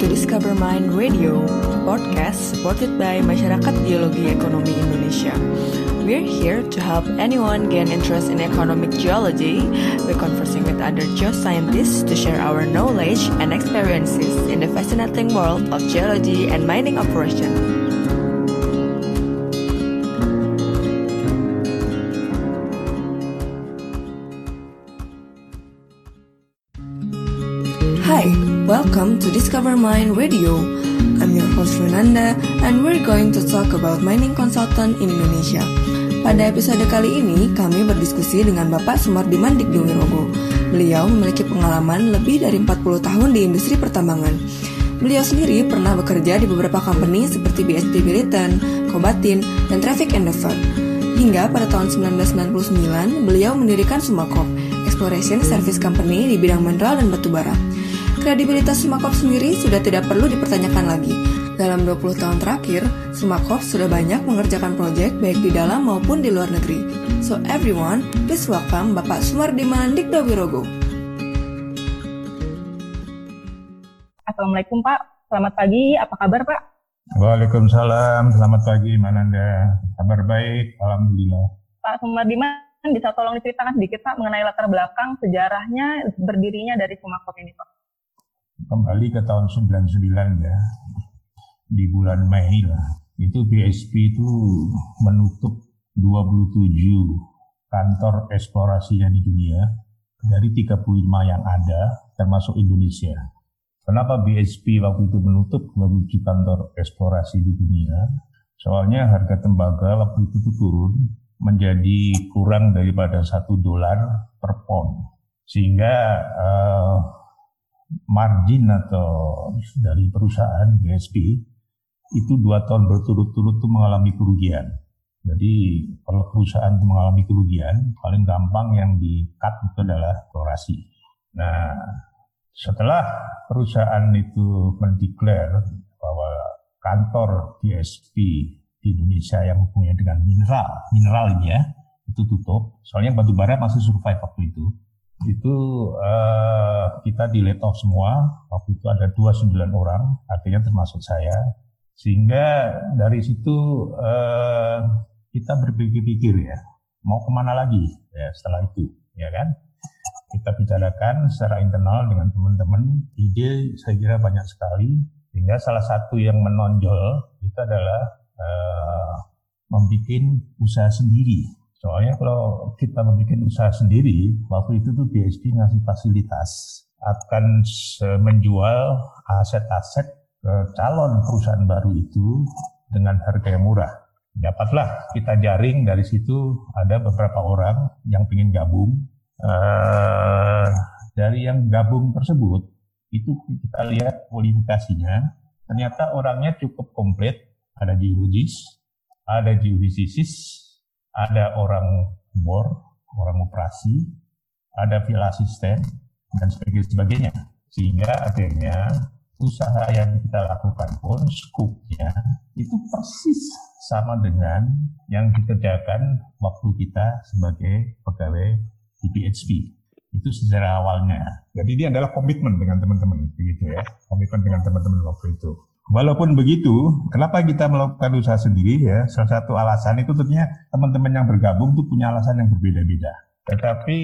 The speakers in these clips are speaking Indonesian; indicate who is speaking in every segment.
Speaker 1: to Discover Mind Radio, podcast supported by Masyarakat Geologi Ekonomi Indonesia. We're here to help anyone gain interest in economic geology by conversing with other geoscientists to share our knowledge and experiences in the fascinating world of geology and mining operation. Welcome to Discover Mind Radio. I'm your host Renanda and we're going to talk about mining consultant in Indonesia. Pada episode kali ini, kami berdiskusi dengan Bapak Sumardiman Digdowirogo. Beliau memiliki pengalaman lebih dari 40 tahun di industri pertambangan. Beliau sendiri pernah bekerja di beberapa company seperti BSP Billiton, Kobatin, dan Traffic Endeavor. Hingga pada tahun 1999, beliau mendirikan Sumakop, Exploration Service Company di bidang mineral dan batu bara. Kredibilitas Sumakov sendiri sudah tidak perlu dipertanyakan lagi. Dalam 20 tahun terakhir, Sumakov sudah banyak mengerjakan proyek baik di dalam maupun di luar negeri. So everyone, please welcome Bapak Sumardiman Dikdo Wirogo.
Speaker 2: Assalamualaikum Pak, selamat pagi, apa kabar Pak?
Speaker 3: Waalaikumsalam, selamat pagi Mananda. Kabar baik, Alhamdulillah.
Speaker 2: Pak Sumardiman bisa tolong diceritakan sedikit Pak mengenai latar belakang sejarahnya berdirinya dari Sumakop ini Pak?
Speaker 3: Kembali ke tahun 99 ya, di bulan Mei lah, itu BSP itu menutup 27 kantor eksplorasinya di dunia dari 35 yang ada termasuk Indonesia. Kenapa BSP waktu itu menutup 27 kantor eksplorasi di dunia? Soalnya harga tembaga waktu itu tuh turun menjadi kurang daripada satu dolar per pon sehingga uh, margin atau dari perusahaan BSP itu dua tahun berturut-turut itu mengalami kerugian. Jadi kalau perusahaan itu mengalami kerugian, paling gampang yang di cut itu adalah eksplorasi. Nah, setelah perusahaan itu mendeklar bahwa kantor BSP di Indonesia yang hubungannya dengan mineral, mineral ini ya, itu tutup. Soalnya batu bara masih survive waktu itu. Itu uh, kita di let off semua. Waktu itu ada 29 orang, artinya termasuk saya. Sehingga dari situ uh, kita berpikir-pikir ya, mau ke mana lagi ya setelah itu, ya kan? Kita bicarakan secara internal dengan teman-teman, ide saya kira banyak sekali. Sehingga salah satu yang menonjol itu adalah uh, membuat usaha sendiri. Soalnya kalau kita membuat usaha sendiri, waktu itu tuh BSP ngasih fasilitas akan menjual aset-aset ke calon perusahaan baru itu dengan harga yang murah. Dapatlah kita jaring dari situ ada beberapa orang yang ingin gabung. Uh, dari yang gabung tersebut itu kita lihat kualifikasinya ternyata orangnya cukup komplit ada geologis, ada geofisikis, ada orang bor, orang operasi, ada field asisten, dan sebagainya. Sehingga akhirnya usaha yang kita lakukan pun skupnya itu persis sama dengan yang dikerjakan waktu kita sebagai pegawai di PHP. Itu sejarah awalnya. Jadi ini adalah komitmen dengan teman-teman, begitu ya. Komitmen dengan teman-teman waktu itu. Walaupun begitu, kenapa kita melakukan usaha sendiri ya? Salah satu alasan itu tentunya teman-teman yang bergabung itu punya alasan yang berbeda-beda. Tetapi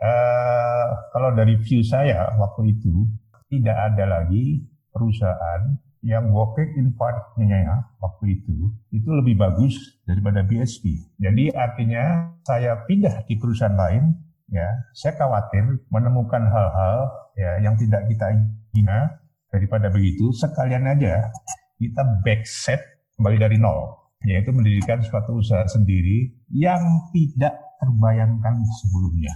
Speaker 3: uh, kalau dari view saya waktu itu tidak ada lagi perusahaan yang working in partnya ya, waktu itu itu lebih bagus daripada BSP. Jadi artinya saya pindah di perusahaan lain ya, saya khawatir menemukan hal-hal ya yang tidak kita inginkan Daripada begitu, sekalian aja kita backset kembali dari nol, yaitu mendirikan suatu usaha sendiri yang tidak terbayangkan sebelumnya.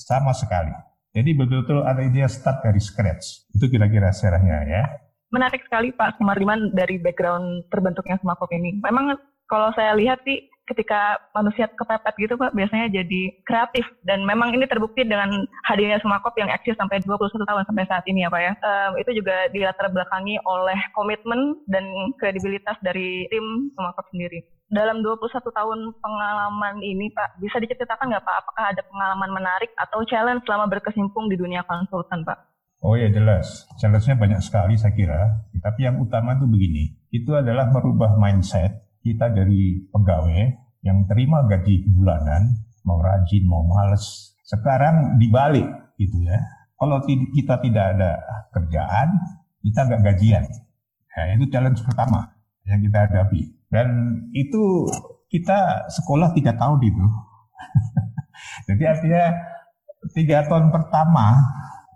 Speaker 3: Sama sekali. Jadi betul-betul ada ide start dari scratch. Itu kira-kira sejarahnya ya.
Speaker 2: Menarik sekali Pak Sumardiman dari background terbentuknya Semakop ini. Memang kalau saya lihat sih ketika manusia kepepet gitu Pak biasanya jadi kreatif dan memang ini terbukti dengan hadirnya Sumakop yang eksis sampai 21 tahun sampai saat ini ya Pak ya. Um, itu juga dilatar belakangi oleh komitmen dan kredibilitas dari tim Sumakop sendiri. Dalam 21 tahun pengalaman ini Pak, bisa diceritakan nggak Pak apakah ada pengalaman menarik atau challenge selama berkesimpung di dunia konsultan Pak?
Speaker 3: Oh ya jelas, challenge-nya banyak sekali saya kira. Tapi yang utama itu begini, itu adalah merubah mindset kita dari pegawai yang terima gaji bulanan, mau rajin, mau males. Sekarang dibalik gitu ya. Kalau kita tidak ada kerjaan, kita nggak gajian. Ya, itu challenge pertama yang kita hadapi. Dan itu kita sekolah tiga tahun itu. Jadi artinya tiga tahun pertama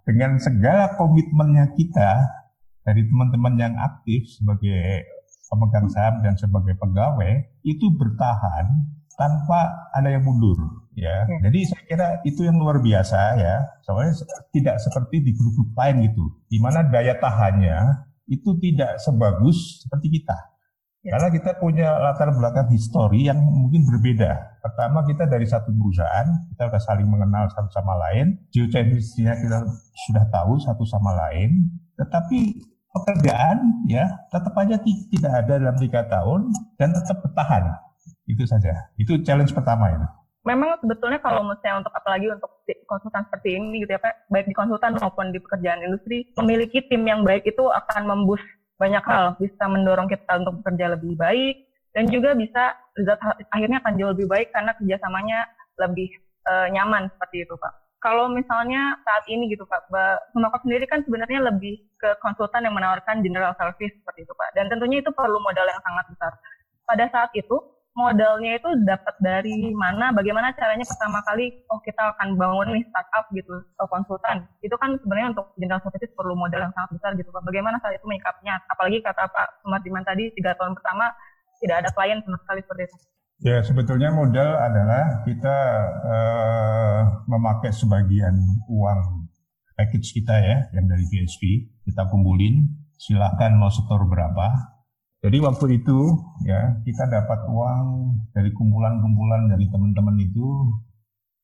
Speaker 3: dengan segala komitmennya kita dari teman-teman yang aktif sebagai pemegang saham dan sebagai pegawai itu bertahan tanpa ada yang mundur ya. ya. Jadi saya kira itu yang luar biasa ya. Soalnya tidak seperti di grup-grup lain gitu, di mana daya tahannya itu tidak sebagus seperti kita. Ya. Karena kita punya latar belakang histori yang mungkin berbeda. Pertama kita dari satu perusahaan, kita sudah saling mengenal satu sama lain. Geochemistry-nya kita sudah tahu satu sama lain. Tetapi pekerjaan ya tetap aja tidak ada dalam tiga tahun dan tetap bertahan. Itu saja. Itu challenge pertama itu.
Speaker 2: Memang sebetulnya kalau misalnya untuk apalagi untuk konsultan seperti ini gitu ya Pak, baik di konsultan maupun di pekerjaan industri, memiliki tim yang baik itu akan membus banyak hal, bisa mendorong kita untuk bekerja lebih baik, dan juga bisa akhirnya akan jauh lebih baik karena kerjasamanya lebih uh, nyaman seperti itu Pak. Kalau misalnya saat ini gitu Pak, Sumakot sendiri kan sebenarnya lebih ke konsultan yang menawarkan general service seperti itu Pak. Dan tentunya itu perlu modal yang sangat besar. Pada saat itu, modalnya itu dapat dari mana, bagaimana caranya pertama kali, oh kita akan bangun nih startup gitu, atau konsultan. Itu kan sebenarnya untuk general service perlu modal yang sangat besar gitu Pak. Bagaimana saat itu menyikapnya? Apalagi kata Pak Sumardiman tadi, tiga tahun pertama tidak ada klien sama sekali seperti itu.
Speaker 3: Ya, sebetulnya modal adalah kita uh, memakai sebagian uang package kita ya, yang dari BSP, kita kumpulin, silahkan mau setor berapa. Jadi waktu itu ya kita dapat uang dari kumpulan-kumpulan dari teman-teman itu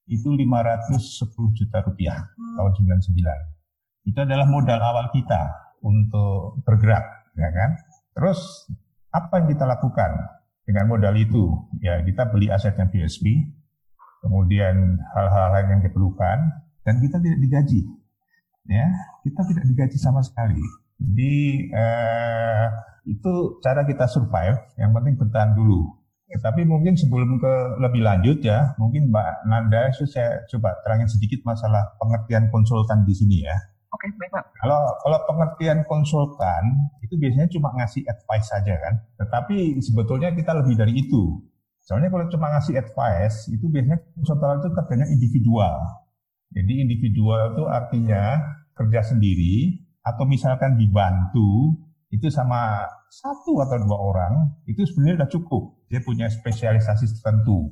Speaker 3: itu 510 juta rupiah hmm. tahun 99. Itu adalah modal awal kita untuk bergerak, ya kan? Terus apa yang kita lakukan dengan modal itu? Ya, kita beli asetnya BSP, kemudian hal-hal lain yang diperlukan, dan kita tidak digaji. Ya, kita tidak digaji sama sekali. Jadi eh, itu cara kita survive. Yang penting bertahan dulu. Tapi mungkin sebelum ke lebih lanjut ya, mungkin Mbak Nanda, saya coba terangin sedikit masalah pengertian konsultan di sini ya.
Speaker 2: Oke, okay, baik Pak.
Speaker 3: Kalau kalau pengertian konsultan itu biasanya cuma ngasih advice saja kan. Tetapi sebetulnya kita lebih dari itu. Soalnya kalau cuma ngasih advice itu biasanya konsultan itu kerjanya individual. Jadi individual itu artinya kerja sendiri atau misalkan dibantu itu sama satu atau dua orang itu sebenarnya sudah cukup. Dia punya spesialisasi tertentu.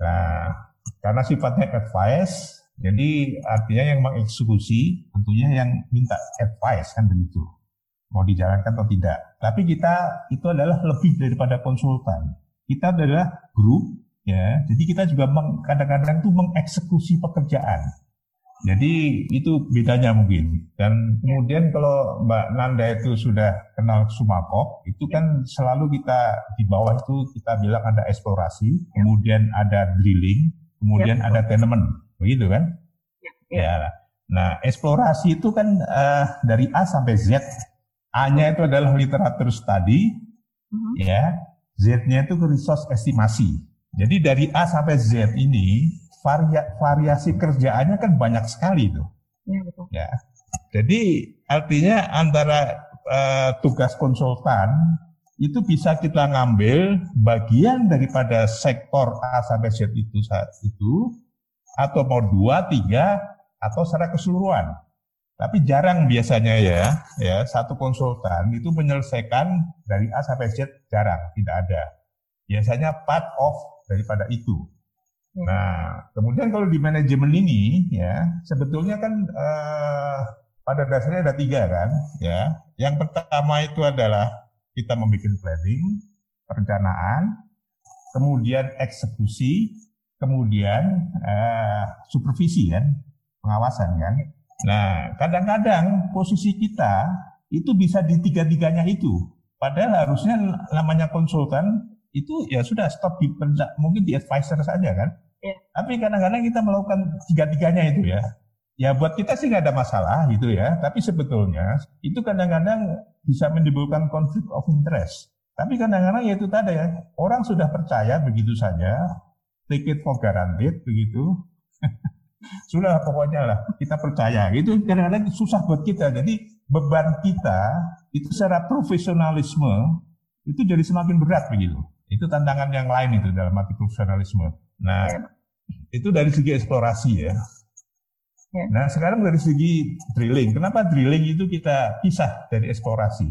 Speaker 3: Nah, karena sifatnya advice, jadi artinya yang mengeksekusi tentunya yang minta advice kan begitu. Mau dijalankan atau tidak. Tapi kita itu adalah lebih daripada konsultan. Kita adalah grup ya. Jadi kita juga kadang-kadang itu mengeksekusi pekerjaan. Jadi itu bedanya mungkin. Dan kemudian kalau Mbak Nanda itu sudah kenal Sumakop, itu kan selalu kita di bawah itu kita bilang ada eksplorasi, kemudian ada drilling, kemudian ya, ada tenement begitu kan? Ya. ya. Nah, eksplorasi itu kan uh, dari A sampai Z. A-nya itu adalah literatur study, uh-huh. ya. Z-nya itu resource estimasi. Jadi dari A sampai Z ini varia, variasi kerjaannya kan banyak sekali itu. Ya, betul. Ya. Jadi artinya antara uh, tugas konsultan itu bisa kita ngambil bagian daripada sektor A sampai Z itu saat itu atau mau dua, tiga, atau secara keseluruhan. Tapi jarang biasanya ya, ya satu konsultan itu menyelesaikan dari A sampai Z jarang, tidak ada. Biasanya part of daripada itu. Hmm. Nah, kemudian kalau di manajemen ini ya sebetulnya kan eh, pada dasarnya ada tiga kan, ya. Yang pertama itu adalah kita membuat planning, perencanaan, kemudian eksekusi, kemudian uh, supervisi kan, pengawasan kan. Nah, kadang-kadang posisi kita itu bisa di tiga-tiganya itu. Padahal harusnya namanya konsultan itu ya sudah stop di mungkin di advisor saja kan. Yeah. Tapi kadang-kadang kita melakukan tiga-tiganya itu ya. ya buat kita sih nggak ada masalah gitu ya. Tapi sebetulnya itu kadang-kadang bisa menimbulkan konflik of interest. Tapi kadang-kadang ya itu tadi ya, orang sudah percaya begitu saja, take it for granted begitu. sudah pokoknya lah kita percaya. Itu kadang-kadang susah buat kita. Jadi beban kita itu secara profesionalisme itu jadi semakin berat begitu. Itu tantangan yang lain itu dalam arti profesionalisme. Nah, ya. itu dari segi eksplorasi ya. ya. Nah, sekarang dari segi drilling. Kenapa drilling itu kita pisah dari eksplorasi?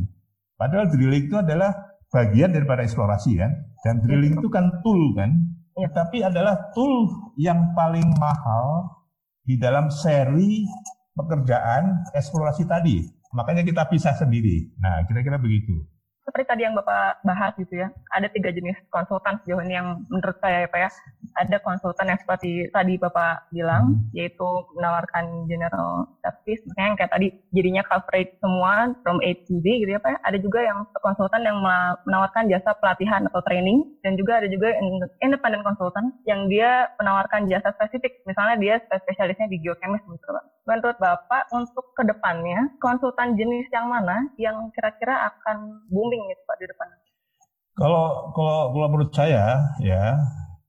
Speaker 3: Padahal drilling itu adalah bagian daripada eksplorasi kan. Dan drilling ya. itu kan tool kan. Ya. Tapi adalah tool yang paling mahal di dalam seri pekerjaan eksplorasi tadi. Makanya kita pisah sendiri. Nah, kira-kira begitu
Speaker 2: seperti tadi yang Bapak bahas gitu ya, ada tiga jenis konsultan sejauh ini yang menurut saya ya Pak ya, ada konsultan yang seperti tadi Bapak bilang, yaitu menawarkan general service, makanya yang kayak tadi jadinya coverage semua from A to Z gitu ya Pak ya. Ada juga yang konsultan yang menawarkan jasa pelatihan atau training, dan juga ada juga independent konsultan yang dia menawarkan jasa spesifik, misalnya dia spesialisnya di geochemist gitu Pak. Menurut Bapak, untuk ke depannya, konsultan jenis yang mana yang kira-kira akan booming penting itu Pak di depan?
Speaker 3: Kalau kalau kalau menurut saya ya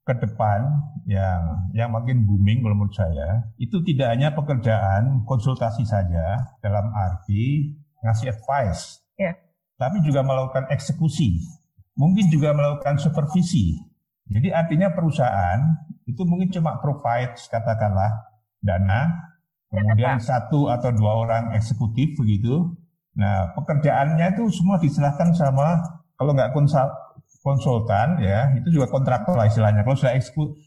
Speaker 3: ke depan yang yang makin booming kalau menurut saya itu tidak hanya pekerjaan konsultasi saja dalam arti ngasih advice, yeah. tapi juga melakukan eksekusi, mungkin juga melakukan supervisi. Jadi artinya perusahaan itu mungkin cuma provide katakanlah dana, kemudian satu atau dua orang eksekutif begitu, Nah, pekerjaannya itu semua diserahkan sama kalau nggak konsultan ya, itu juga kontraktor lah istilahnya. Kalau sudah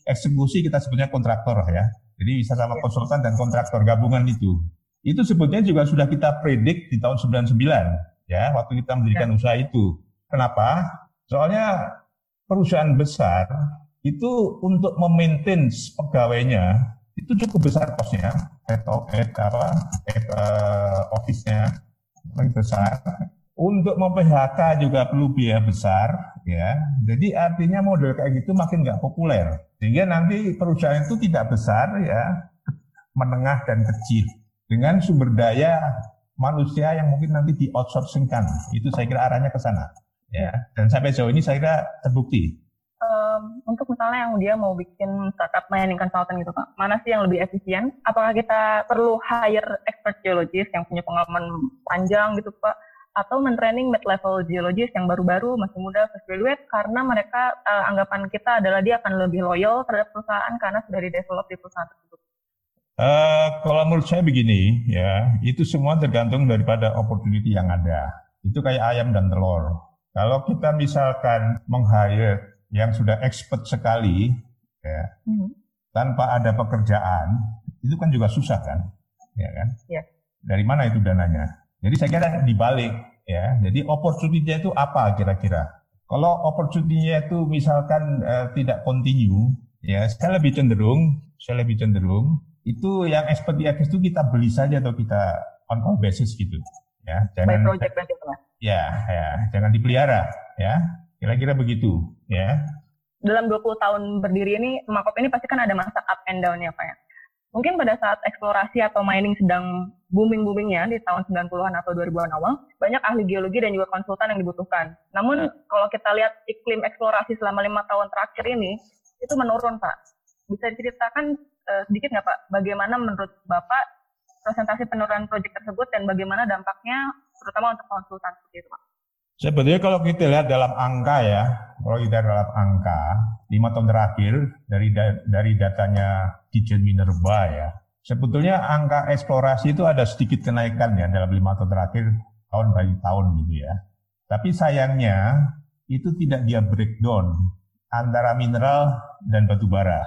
Speaker 3: eksekusi kita sebutnya kontraktor ya. Jadi bisa sama konsultan dan kontraktor gabungan itu. Itu sebetulnya juga sudah kita predik di tahun 99 ya, waktu kita mendirikan ya. usaha itu. Kenapa? Soalnya perusahaan besar itu untuk memaintain pegawainya itu cukup besar kosnya, head head apa, head uh, office-nya lebih besar. Untuk mem-PHK juga perlu biaya besar, ya. Jadi artinya model kayak gitu makin nggak populer. Sehingga nanti perusahaan itu tidak besar, ya, menengah dan kecil dengan sumber daya manusia yang mungkin nanti di outsourcingkan. Itu saya kira arahnya ke sana. Ya, dan sampai jauh ini saya kira terbukti
Speaker 2: um, untuk misalnya yang dia mau bikin startup mining consultant gitu Pak, mana sih yang lebih efisien? Apakah kita perlu hire expert geologist yang punya pengalaman panjang gitu Pak? Atau mentraining mid-level geologist yang baru-baru, masih muda, fresh graduate, karena mereka uh, anggapan kita adalah dia akan lebih loyal terhadap perusahaan karena sudah di-develop di perusahaan tersebut.
Speaker 3: Uh, kalau menurut saya begini, ya, itu semua tergantung daripada opportunity yang ada. Itu kayak ayam dan telur. Kalau kita misalkan meng-hire yang sudah expert sekali ya hmm. tanpa ada pekerjaan itu kan juga susah kan? Ya kan? Ya. dari mana itu dananya? Jadi saya kira dibalik ya. Jadi opportunity-nya itu apa kira-kira? Kalau opportunity-nya itu misalkan uh, tidak continue ya saya lebih cenderung saya lebih cenderung itu yang expert di itu kita beli saja atau kita on call basis gitu ya. Jangan project ya ya. Jangan dipelihara ya Kira-kira begitu, ya.
Speaker 2: Dalam 20 tahun berdiri ini, Makop ini pasti kan ada masa up and down ya, Pak ya. Mungkin pada saat eksplorasi atau mining sedang booming-boomingnya di tahun 90-an atau 2000-an awal, banyak ahli geologi dan juga konsultan yang dibutuhkan. Namun kalau kita lihat iklim eksplorasi selama lima tahun terakhir ini, itu menurun, Pak. Bisa diceritakan uh, sedikit nggak, Pak, bagaimana menurut Bapak presentasi penurunan proyek tersebut dan bagaimana dampaknya terutama untuk konsultan seperti itu, Pak?
Speaker 3: Sebetulnya kalau kita lihat dalam angka ya, kalau kita dalam angka lima tahun terakhir dari dari datanya Dijen Minerba ya, sebetulnya angka eksplorasi itu ada sedikit kenaikan ya dalam lima tahun terakhir tahun by tahun gitu ya. Tapi sayangnya itu tidak dia breakdown antara mineral dan batu bara.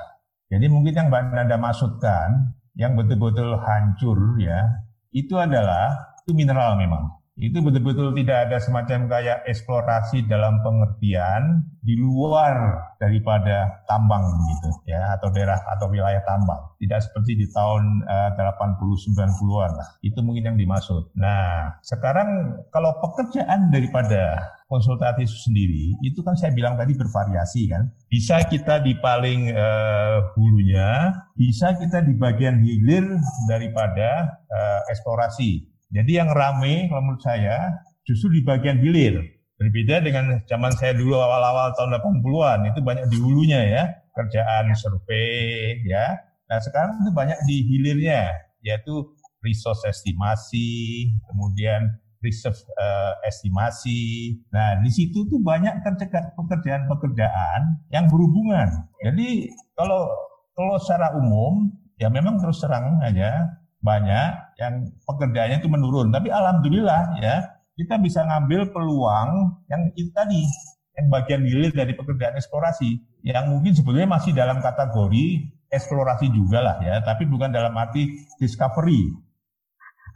Speaker 3: Jadi mungkin yang Mbak Nanda maksudkan yang betul-betul hancur ya, itu adalah itu mineral memang itu betul-betul tidak ada semacam kayak eksplorasi dalam pengertian di luar daripada tambang gitu ya atau daerah atau wilayah tambang. Tidak seperti di tahun uh, 80 90-an lah. Itu mungkin yang dimaksud. Nah, sekarang kalau pekerjaan daripada konsultasi sendiri itu kan saya bilang tadi bervariasi kan. Bisa kita di paling uh, hulunya, bisa kita di bagian hilir daripada uh, eksplorasi jadi yang rame kalau menurut saya justru di bagian hilir. Berbeda dengan zaman saya dulu awal-awal tahun 80-an, itu banyak di hulunya ya, kerjaan survei ya. Nah sekarang itu banyak di hilirnya, yaitu resource estimasi, kemudian reserve uh, estimasi. Nah, di situ tuh banyak pekerjaan-pekerjaan yang berhubungan. Jadi kalau kalau secara umum ya memang terus terang aja banyak yang pekerjaannya itu menurun. Tapi alhamdulillah ya kita bisa ngambil peluang yang itu tadi yang bagian hilir dari pekerjaan eksplorasi yang mungkin sebetulnya masih dalam kategori eksplorasi juga lah ya, tapi bukan dalam arti discovery.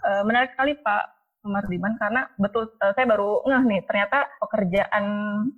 Speaker 2: Eh, menarik sekali Pak Mardiman karena betul uh, saya baru ngeh nih ternyata pekerjaan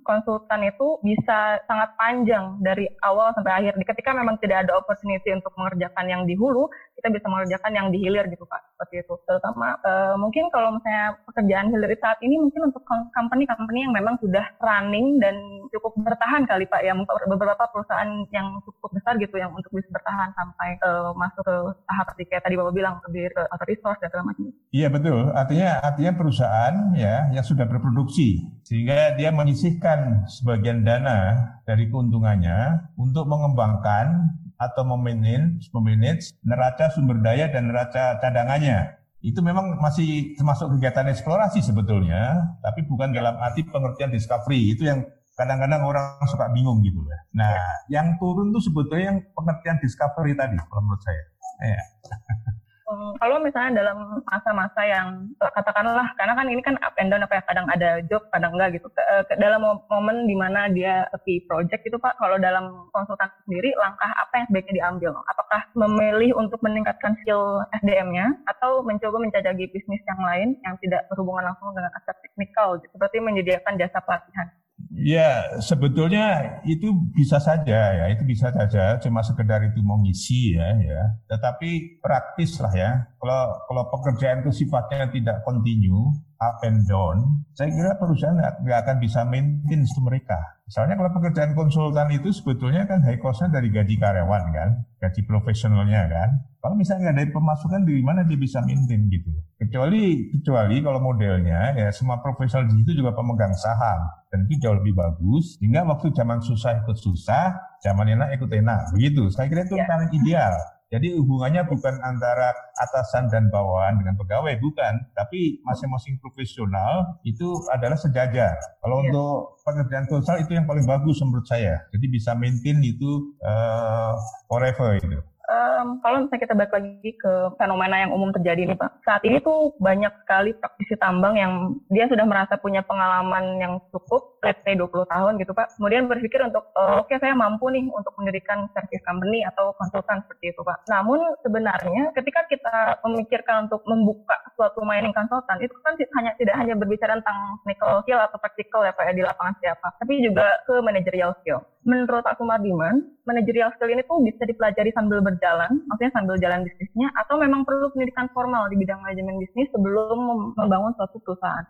Speaker 2: konsultan itu bisa sangat panjang dari awal sampai akhir. Ketika memang tidak ada opportunity untuk mengerjakan yang di hulu, kita bisa mengerjakan yang di hilir gitu Pak. Seperti itu. Terutama uh, mungkin kalau misalnya pekerjaan hilir saat ini mungkin untuk company-company yang memang sudah running dan cukup bertahan kali Pak ya. Beberapa perusahaan yang cukup besar gitu yang untuk bisa bertahan sampai uh, masuk ke tahap seperti kayak tadi Bapak bilang ke, ke resource dan segala macam.
Speaker 3: Iya betul. Artinya artinya perusahaan ya yang sudah berproduksi sehingga dia menyisihkan sebagian dana dari keuntungannya untuk mengembangkan atau memanage, memanage neraca sumber daya dan neraca cadangannya. Itu memang masih termasuk kegiatan eksplorasi sebetulnya, tapi bukan dalam arti pengertian discovery. Itu yang kadang-kadang orang suka bingung gitu ya. Nah, yang turun itu sebetulnya yang pengertian discovery tadi, kalau menurut saya. Ya.
Speaker 2: Hmm, kalau misalnya dalam masa-masa yang eh, katakanlah karena kan ini kan up and down apa ya kadang ada job kadang enggak gitu. Ke, ke, dalam momen di mana dia sepi project itu pak kalau dalam konsultan sendiri langkah apa yang sebaiknya diambil? Apakah memilih untuk meningkatkan skill SDM-nya atau mencoba mencacagi bisnis yang lain yang tidak berhubungan langsung dengan aspek teknikal gitu, seperti menyediakan jasa pelatihan
Speaker 3: Ya, sebetulnya itu bisa saja ya, itu bisa saja cuma sekedar itu mau ngisi ya, ya. Tetapi praktis lah ya. Kalau kalau pekerjaan itu sifatnya tidak kontinu, up and down, saya kira perusahaan nggak akan bisa maintain itu mereka. Misalnya kalau pekerjaan konsultan itu sebetulnya kan high cost dari gaji karyawan kan, gaji profesionalnya kan. Kalau misalnya nggak ada pemasukan dari mana dia bisa maintain gitu. Kecuali kecuali kalau modelnya ya semua profesional di situ juga pemegang saham dan itu jauh lebih bagus. Sehingga waktu zaman susah ikut susah, zaman enak ikut enak. Begitu. Saya kira itu yang paling ideal. Jadi hubungannya bukan antara atasan dan bawahan dengan pegawai, bukan. Tapi masing-masing profesional itu adalah sejajar. Kalau ya. untuk pekerjaan konsul itu yang paling bagus menurut saya. Jadi bisa maintain itu uh, forever itu
Speaker 2: um, kalau misalnya kita balik lagi ke fenomena yang umum terjadi nih Pak. Saat ini tuh banyak sekali praktisi tambang yang dia sudah merasa punya pengalaman yang cukup, let's say 20 tahun gitu Pak. Kemudian berpikir untuk, uh, oke okay, saya mampu nih untuk mendirikan service company atau konsultan seperti itu Pak. Namun sebenarnya ketika kita memikirkan untuk membuka suatu mining konsultan, itu kan hanya tidak hanya berbicara tentang technical skill atau practical ya Pak ya di lapangan siapa, tapi juga ke managerial skill. Menurut Pak Sumardiman, managerial skill ini tuh bisa dipelajari sambil berjalan, maksudnya sambil jalan bisnisnya, atau memang perlu pendidikan formal di bidang manajemen bisnis sebelum membangun suatu perusahaan?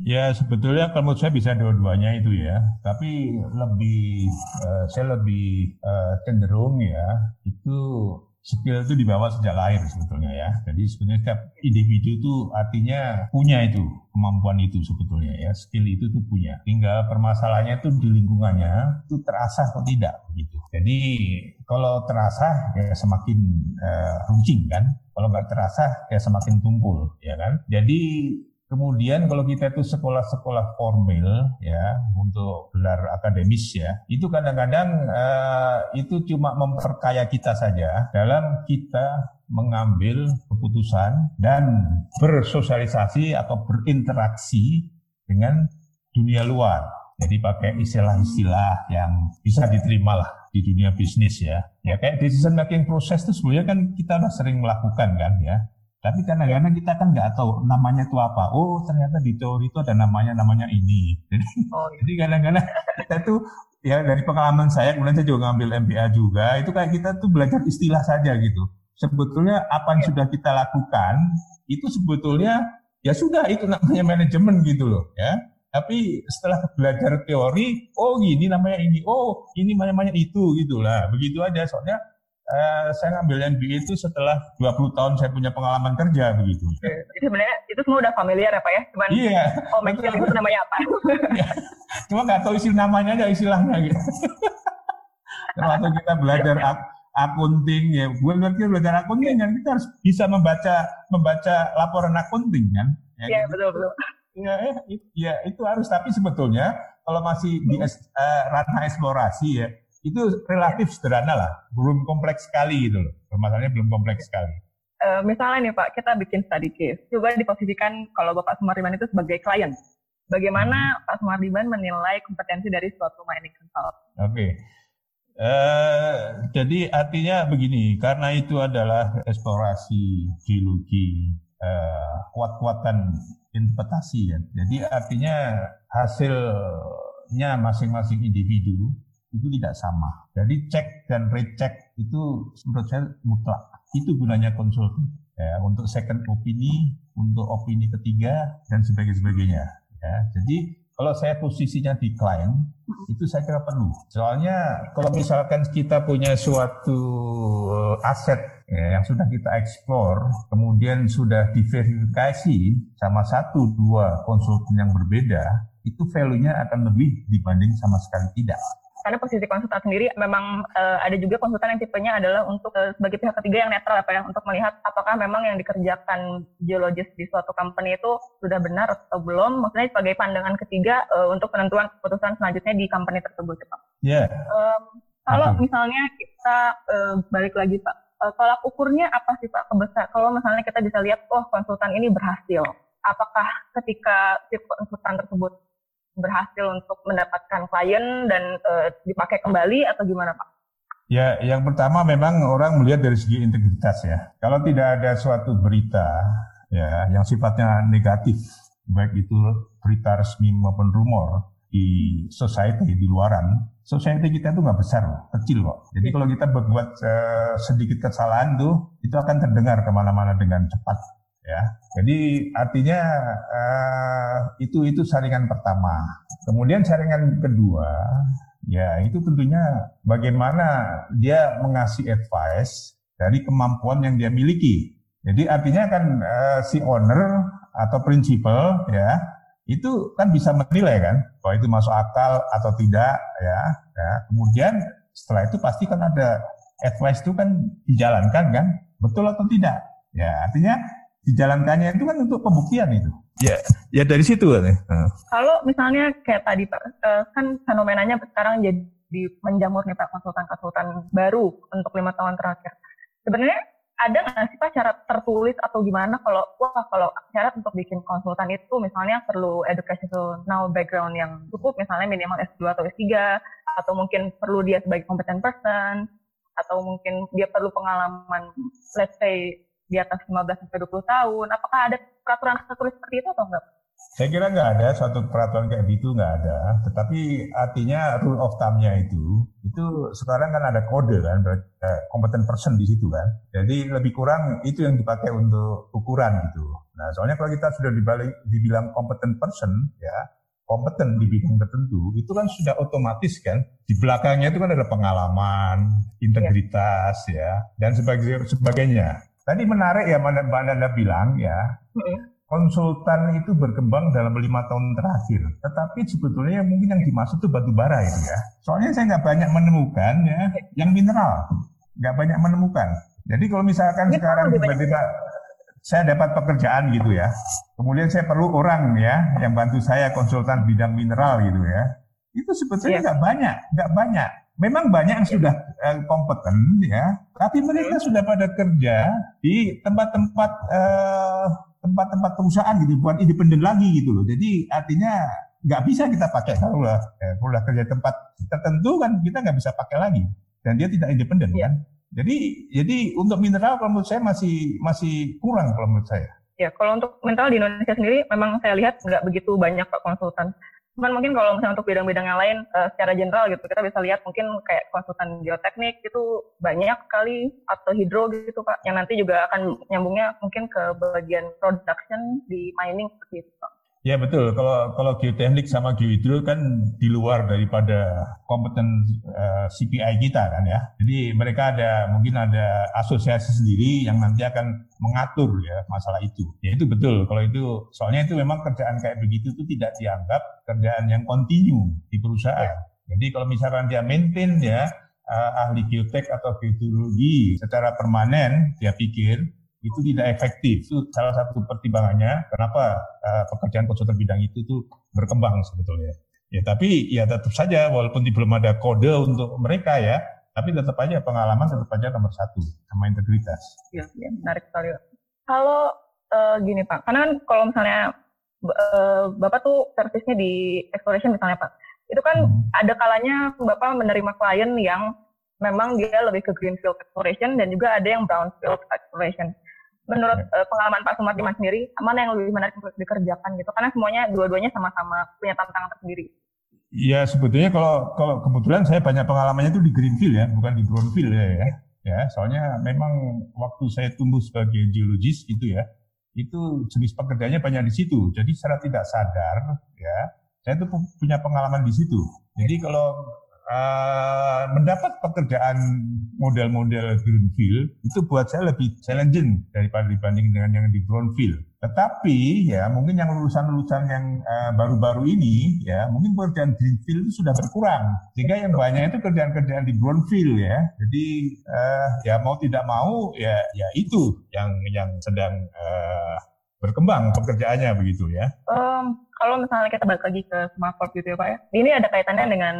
Speaker 3: Ya sebetulnya kalau menurut saya bisa dua-duanya itu ya, tapi lebih uh, saya lebih uh, cenderung ya itu skill itu dibawa sejak lahir sebetulnya ya. Jadi sebetulnya setiap individu itu artinya punya itu kemampuan itu sebetulnya ya. Skill itu tuh punya. Tinggal permasalahannya itu di lingkungannya itu terasa atau tidak begitu. Jadi kalau terasa ya semakin uh, runcing kan. Kalau nggak terasa ya semakin tumpul ya kan. Jadi Kemudian kalau kita itu sekolah-sekolah formal ya untuk gelar akademis ya, itu kadang-kadang uh, itu cuma memperkaya kita saja dalam kita mengambil keputusan dan bersosialisasi atau berinteraksi dengan dunia luar. Jadi pakai istilah-istilah yang bisa diterima lah di dunia bisnis ya. Ya kayak decision making proses itu sebenarnya kan kita sering melakukan kan ya Tapi kadang-kadang kita kan nggak tahu namanya itu apa. Oh ternyata di teori itu ada namanya namanya ini. Jadi oh, iya. jadi kadang-kadang kita tuh ya dari pengalaman saya kemudian saya juga ngambil MBA juga itu kayak kita tuh belajar istilah saja gitu. Sebetulnya apa yang iya. sudah kita lakukan itu sebetulnya ya sudah itu namanya manajemen gitu loh ya. Tapi setelah belajar teori, oh gini namanya ini, oh ini namanya itu gitulah. Begitu aja soalnya uh, saya ngambil MBA itu setelah 20 tahun saya punya pengalaman kerja begitu.
Speaker 2: Jadi sebenarnya itu semua udah familiar ya Pak ya? Cuman,
Speaker 3: iya.
Speaker 2: Oh McGill itu namanya apa?
Speaker 3: iya. Cuma nggak tahu isi namanya aja istilahnya gitu. Waktu kita belajar ak akunting ya, gue ngerti belajar akunting kan kita harus bisa membaca membaca laporan akunting kan.
Speaker 2: Ya, iya gitu. betul betul.
Speaker 3: Ya, ya, ya itu harus tapi sebetulnya kalau masih di uh, ranah eksplorasi ya itu relatif sederhana lah, belum kompleks sekali gitu loh. Permasalahannya belum kompleks sekali.
Speaker 2: Uh, misalnya nih Pak, kita bikin study case. Coba diposisikan kalau Bapak Sumardiman itu sebagai klien. Bagaimana hmm. Pak Sumardiman menilai kompetensi dari suatu mining consult?
Speaker 3: Oke. Okay. Uh, eh, jadi artinya begini, karena itu adalah eksplorasi geologi, uh, kuat-kuatan interpretasi ya. Jadi artinya hasilnya masing-masing individu itu tidak sama. Jadi cek dan recheck itu menurut saya mutlak. Itu gunanya konsultan. Ya, untuk second opini, untuk opini ketiga dan sebagainya. Ya, jadi kalau saya posisinya di klien, itu saya kira perlu. Soalnya kalau misalkan kita punya suatu eh, aset ya, yang sudah kita explore, kemudian sudah diverifikasi sama satu dua konsultan yang berbeda, itu value-nya akan lebih dibanding sama sekali tidak
Speaker 2: karena posisi konsultan sendiri memang uh, ada juga konsultan yang tipenya adalah untuk uh, sebagai pihak ketiga yang netral apa ya untuk melihat apakah memang yang dikerjakan geologis di suatu company itu sudah benar atau belum maksudnya sebagai pandangan ketiga uh, untuk penentuan keputusan selanjutnya di company tersebut Pak.
Speaker 3: Iya. Yeah. Um,
Speaker 2: kalau misalnya kita uh, balik lagi Pak, uh, tolak ukurnya apa sih Pak kebesar? Kalau misalnya kita bisa lihat oh konsultan ini berhasil, apakah ketika si konsultan tersebut berhasil untuk mendapatkan klien dan uh, dipakai kembali atau gimana Pak?
Speaker 3: Ya, yang pertama memang orang melihat dari segi integritas ya. Kalau tidak ada suatu berita ya yang sifatnya negatif, baik itu berita resmi maupun rumor di society di luaran, society kita itu nggak besar loh, kecil kok. Jadi kalau kita berbuat uh, sedikit kesalahan tuh, itu akan terdengar ke mana-mana dengan cepat ya. Jadi artinya uh, itu itu saringan pertama. Kemudian saringan kedua, ya itu tentunya bagaimana dia mengasih advice dari kemampuan yang dia miliki. Jadi artinya kan uh, si owner atau principal ya itu kan bisa menilai kan bahwa itu masuk akal atau tidak ya. ya. Kemudian setelah itu pasti kan ada advice itu kan dijalankan kan betul atau tidak. Ya artinya dijalankannya itu kan untuk pembuktian itu. Ya, ya dari situ kan. Ya.
Speaker 2: Kalau misalnya kayak tadi Pak, eh, kan fenomenanya sekarang jadi menjamur nih Pak konsultan-konsultan baru untuk lima tahun terakhir. Sebenarnya ada nggak sih Pak cara tertulis atau gimana kalau wah kalau syarat untuk bikin konsultan itu misalnya perlu educational background yang cukup misalnya minimal S2 atau S3 atau mungkin perlu dia sebagai competent person atau mungkin dia perlu pengalaman let's say di atas 15 sampai 20 tahun. Apakah ada peraturan tertulis seperti itu atau enggak?
Speaker 3: Saya kira nggak ada suatu peraturan kayak gitu nggak ada. Tetapi artinya rule of thumb-nya itu itu sekarang kan ada kode kan, kompetent person di situ kan. Jadi lebih kurang itu yang dipakai untuk ukuran gitu. Nah soalnya kalau kita sudah dibalik, dibilang competent person ya kompeten di bidang tertentu itu kan sudah otomatis kan di belakangnya itu kan ada pengalaman, integritas ya, ya dan sebagainya. Tadi menarik ya Mbak Nanda bilang ya, konsultan itu berkembang dalam lima tahun terakhir. Tetapi sebetulnya mungkin yang dimaksud itu batu bara itu ya. Soalnya saya nggak banyak menemukan ya, yang mineral nggak banyak menemukan. Jadi kalau misalkan ya, sekarang tiba-tiba saya dapat pekerjaan gitu ya, kemudian saya perlu orang ya yang bantu saya konsultan bidang mineral gitu ya, itu sebetulnya iya. nggak ya. banyak, nggak banyak. Memang banyak yang sudah uh, kompeten ya, tapi mereka sudah pada kerja di tempat-tempat uh, tempat-tempat perusahaan gitu, bukan independen lagi gitu loh. Jadi artinya nggak bisa kita pakai kalau lah, ya, kalau kerja tempat tertentu kan kita nggak bisa pakai lagi dan dia tidak independen ya. kan. Jadi jadi untuk mineral kalau menurut saya masih masih kurang kalau menurut saya.
Speaker 2: Ya, kalau untuk mineral di Indonesia sendiri memang saya lihat nggak begitu banyak Pak konsultan. Cuman mungkin kalau misalnya untuk bidang-bidang yang lain uh, secara general gitu kita bisa lihat mungkin kayak konsultan geoteknik itu banyak sekali atau hidro gitu Pak yang nanti juga akan nyambungnya mungkin ke bagian production di mining seperti itu Pak.
Speaker 3: Ya betul. Kalau kalau geoteknik sama geohidro kan di luar daripada kompeten uh, eh, CPI kita kan ya. Jadi mereka ada mungkin ada asosiasi sendiri yang nanti akan mengatur ya masalah itu. Ya itu betul. Kalau itu soalnya itu memang kerjaan kayak begitu itu tidak dianggap kerjaan yang kontinu di perusahaan. Jadi kalau misalkan dia maintain ya uh, ahli geotek atau geologi secara permanen dia pikir itu tidak efektif. Itu salah satu pertimbangannya kenapa uh, pekerjaan konsultan bidang itu tuh berkembang sebetulnya. Ya tapi ya tetap saja walaupun belum ada kode untuk mereka ya, tapi tetap aja pengalaman tetap aja nomor satu sama integritas.
Speaker 2: Iya, ya, menarik sekali. Kalau uh, gini Pak, karena kan kalau misalnya uh, Bapak tuh servisnya di exploration misalnya Pak, itu kan hmm. ada kalanya Bapak menerima klien yang memang dia lebih ke greenfield exploration dan juga ada yang brownfield exploration menurut uh, pengalaman Pak Sumardiman sendiri mana yang lebih menarik untuk dikerjakan gitu karena semuanya dua-duanya sama-sama punya tantangan tersendiri.
Speaker 3: Iya sebetulnya kalau kalau kebetulan saya banyak pengalamannya itu di greenfield ya bukan di brownfield ya ya. Ya soalnya memang waktu saya tumbuh sebagai geologis itu ya itu jenis pekerjaannya banyak di situ. Jadi secara tidak sadar ya saya itu punya pengalaman di situ. Jadi kalau uh, mendapat pekerjaan model-model greenfield itu buat saya lebih challenging daripada dibanding dengan yang di brownfield. Tetapi ya mungkin yang lulusan-lulusan yang uh, baru-baru ini ya mungkin pekerjaan greenfield itu sudah berkurang. Sehingga yang banyak itu kerjaan-kerjaan di brownfield ya. Jadi uh, ya mau tidak mau ya ya itu yang yang sedang uh, berkembang pekerjaannya begitu ya.
Speaker 2: Um, kalau misalnya kita balik lagi ke Smartcorp gitu ya Pak ya, ini ada kaitannya dengan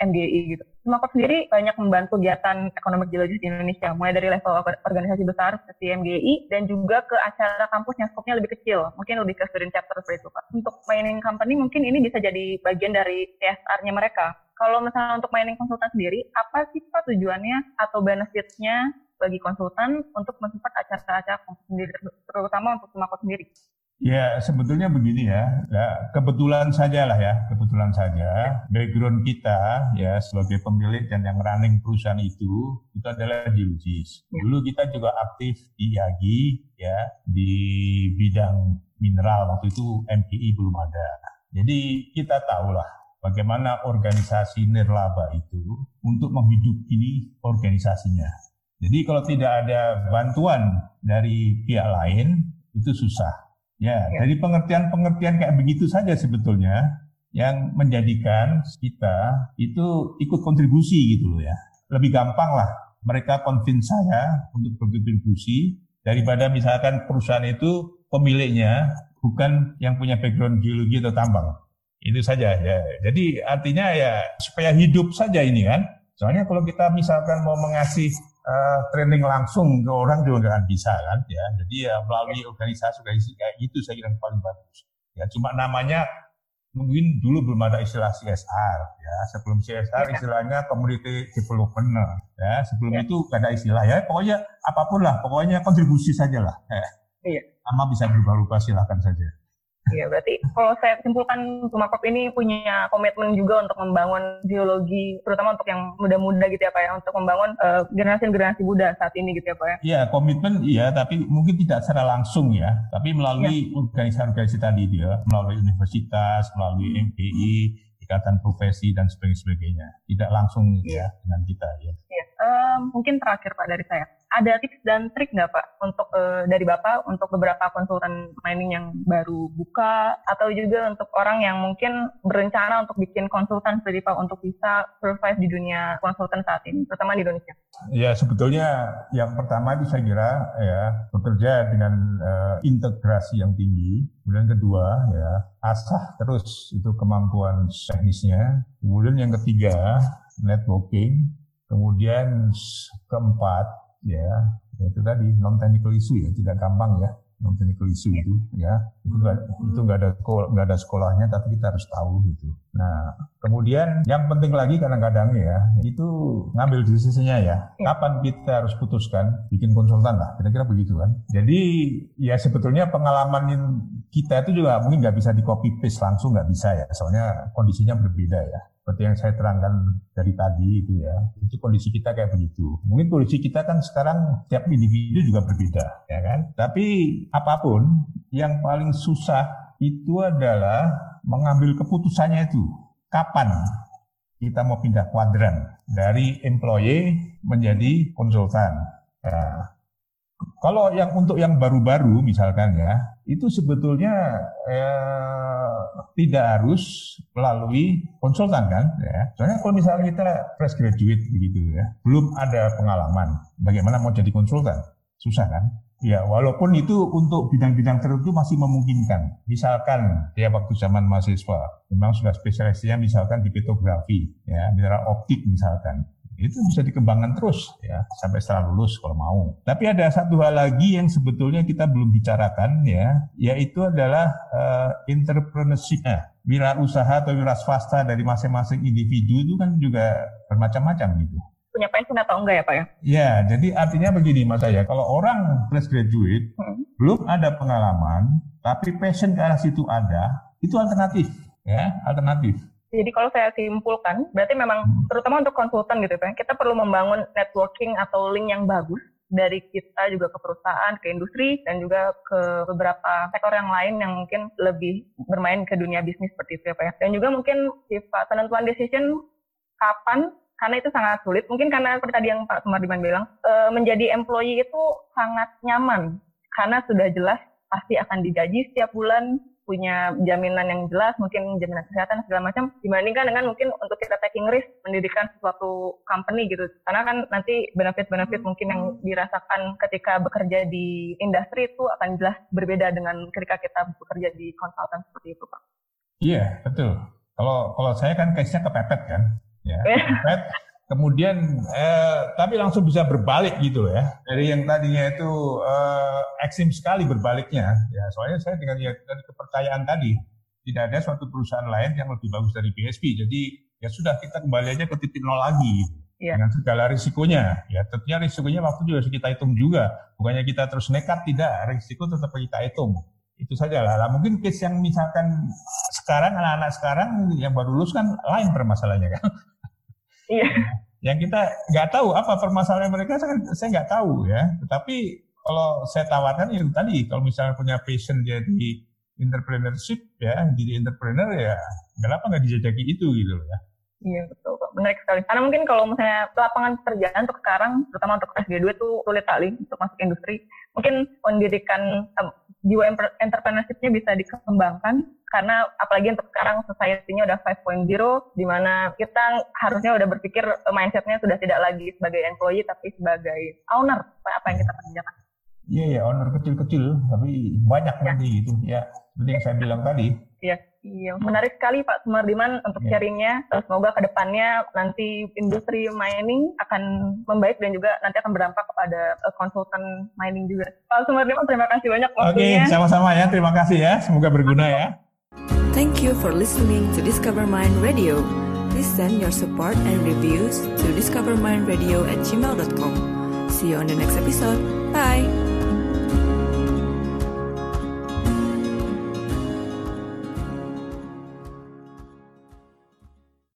Speaker 2: MGI gitu. Smartcorp sendiri banyak membantu kegiatan ekonomi geologis di Indonesia, mulai dari level organisasi besar seperti MGI dan juga ke acara kampus yang skopnya lebih kecil, mungkin lebih ke student chapter seperti itu Pak. Untuk mining company mungkin ini bisa jadi bagian dari CSR-nya mereka. Kalau misalnya untuk mining konsultan sendiri, apa sih Pak tujuannya atau benefit-nya bagi konsultan untuk mensupport acara-acara sendiri, terutama untuk Smartcorp sendiri?
Speaker 3: Ya sebetulnya begini ya, ya kebetulan saja lah ya, kebetulan saja background kita ya sebagai pemilik dan yang running perusahaan itu itu adalah geologis. Ya. Dulu kita juga aktif di IAGI ya di bidang mineral waktu itu MPI belum ada. Jadi kita tahulah bagaimana organisasi nirlaba itu untuk menghidupi organisasinya. Jadi kalau tidak ada bantuan dari pihak lain itu susah Ya, ya. jadi pengertian-pengertian kayak begitu saja sebetulnya yang menjadikan kita itu ikut kontribusi gitu loh ya. Lebih gampang lah mereka convince saya untuk berkontribusi daripada misalkan perusahaan itu pemiliknya bukan yang punya background geologi atau tambang. Itu saja ya. Jadi artinya ya supaya hidup saja ini kan. Soalnya kalau kita misalkan mau mengasih uh, training langsung ke orang juga nggak bisa kan ya. Jadi ya melalui organisasi organisasi kayak gitu saya kira paling bagus. Ya cuma namanya mungkin dulu belum ada istilah CSR ya. Sebelum CSR ya. istilahnya community development ya. Sebelum ya. itu gak ada istilah ya. Pokoknya apa pun lah, pokoknya kontribusi saja lah. Ya. Iya. Sama bisa berubah-ubah silahkan saja.
Speaker 2: Iya, berarti kalau saya simpulkan Sumakop ini punya komitmen juga untuk membangun geologi, terutama untuk yang muda-muda gitu ya Pak ya, untuk membangun uh, generasi-generasi muda saat ini gitu ya Pak ya.
Speaker 3: Iya, komitmen iya, tapi mungkin tidak secara langsung ya, tapi melalui ya. organisasi-organisasi tadi dia, melalui universitas, melalui MPI, ikatan profesi dan sebagainya. Tidak langsung ya, ya dengan kita ya.
Speaker 2: Iya. Um, mungkin terakhir Pak dari saya ada tips dan trik nggak Pak untuk uh, dari Bapak untuk beberapa konsultan mining yang baru buka atau juga untuk orang yang mungkin berencana untuk bikin konsultan seperti Pak untuk bisa survive di dunia konsultan saat ini, terutama di Indonesia?
Speaker 3: Ya sebetulnya yang pertama itu saya kira ya bekerja dengan uh, integrasi yang tinggi. Kemudian kedua ya asah terus itu kemampuan teknisnya. Kemudian yang ketiga networking. Kemudian keempat ya itu tadi non technical issue ya tidak gampang ya non-technical issue itu ya. Itu nggak itu nggak ada nggak ada sekolahnya tapi kita harus tahu gitu. Nah kemudian yang penting lagi kadang-kadang ya itu ngambil decisionnya ya. Iya. kapan kita harus putuskan bikin konsultan lah kira-kira begitu kan. Jadi ya sebetulnya pengalaman kita itu juga mungkin nggak bisa di copy paste langsung nggak bisa ya. Soalnya kondisinya berbeda ya seperti yang saya terangkan dari tadi itu ya, itu kondisi kita kayak begitu. Mungkin kondisi kita kan sekarang tiap individu juga berbeda, ya kan? Tapi apa pun yang paling susah itu adalah mengambil keputusannya itu kapan kita mau pindah kuadran dari employee menjadi konsultan. Ya, kalau yang untuk yang baru-baru misalkan ya, itu sebetulnya eh, tidak harus melalui konsultan kan ya. Soalnya kalau misalnya kita fresh graduate begitu ya, belum ada pengalaman, bagaimana mau jadi konsultan? Susah kan? Ya, walaupun itu untuk bidang-bidang tertentu masih memungkinkan. Misalkan ya waktu zaman mahasiswa, memang sudah spesialisnya misalkan di petrografi, ya, mineral optik misalkan itu bisa dikembangkan terus ya sampai setelah lulus kalau mau. Tapi ada satu hal lagi yang sebetulnya kita belum bicarakan ya, yaitu adalah uh, entrepreneurship. Nah, wira usaha atau wira swasta dari masing-masing individu itu kan juga bermacam-macam gitu.
Speaker 2: Punya passion atau enggak ya Pak ya?
Speaker 3: Ya, jadi artinya begini Mas saya, kalau orang fresh graduate hmm. belum ada pengalaman, tapi passion ke arah situ ada, itu alternatif ya, alternatif.
Speaker 2: Jadi kalau saya simpulkan, berarti memang terutama untuk konsultan gitu ya, kita perlu membangun networking atau link yang bagus dari kita juga ke perusahaan, ke industri, dan juga ke beberapa sektor yang lain yang mungkin lebih bermain ke dunia bisnis seperti itu ya Pak ya. Dan juga mungkin sifat penentuan decision kapan, karena itu sangat sulit. Mungkin karena seperti tadi yang Pak Sumardiman bilang, e, menjadi employee itu sangat nyaman, karena sudah jelas pasti akan digaji setiap bulan, punya jaminan yang jelas, mungkin jaminan kesehatan segala macam, dibandingkan dengan mungkin untuk kita taking risk mendirikan suatu company gitu. Karena kan nanti benefit-benefit mungkin yang dirasakan ketika bekerja di industri itu akan jelas berbeda dengan ketika kita bekerja di konsultan seperti itu, Pak.
Speaker 3: Iya, betul. Kalau kalau saya kan case-nya kepepet kan. Ya, kepepet kemudian eh, tapi langsung bisa berbalik gitu ya. Dari yang tadinya itu eh, ekstrim sekali berbaliknya. Ya soalnya saya dengan ya dari kepercayaan tadi tidak ada suatu perusahaan lain yang lebih bagus dari BSP jadi ya sudah kita kembali aja ke titik nol lagi. Ya. dengan segala risikonya. Ya tentunya risikonya waktu juga harus kita hitung juga. Bukannya kita terus nekat tidak. Risiko tetap kita hitung. Itu saja lah. lah mungkin case yang misalkan sekarang anak-anak sekarang yang baru lulus kan lain permasalahannya kan
Speaker 2: Iya.
Speaker 3: Yang kita nggak tahu apa permasalahan mereka, saya, saya nggak tahu ya. Tetapi kalau saya tawarkan itu tadi, kalau misalnya punya passion jadi entrepreneurship ya, jadi entrepreneur ya, kenapa nggak dijajaki itu gitu ya?
Speaker 2: Iya betul, menarik sekali. Karena mungkin kalau misalnya lapangan pekerjaan untuk sekarang, terutama untuk S2 itu sulit kali untuk masuk industri. Mungkin pendidikan jiwa entrepreneurship-nya bisa dikembangkan karena apalagi untuk sekarang society-nya udah 5.0 di mana kita harusnya udah berpikir uh, mindset-nya sudah tidak lagi sebagai employee tapi sebagai owner apa yang kita kerjakan.
Speaker 3: Iya ya, owner kecil-kecil tapi banyak ya. nanti gitu ya. Seperti yang saya bilang tadi.
Speaker 2: Iya. Iya, menarik sekali Pak Sumardiman untuk yeah. sharingnya. Semoga ke depannya nanti industri mining akan membaik dan juga nanti akan berdampak kepada uh, konsultan mining juga. Pak Sumardiman, terima kasih banyak
Speaker 3: waktunya. Oke, okay, sama-sama ya. Terima kasih ya. Semoga berguna ya.
Speaker 1: Thank you for listening to Discover Mind Radio. Please send your support and reviews to discovermindradio at gmail.com. See you on the next episode. Bye.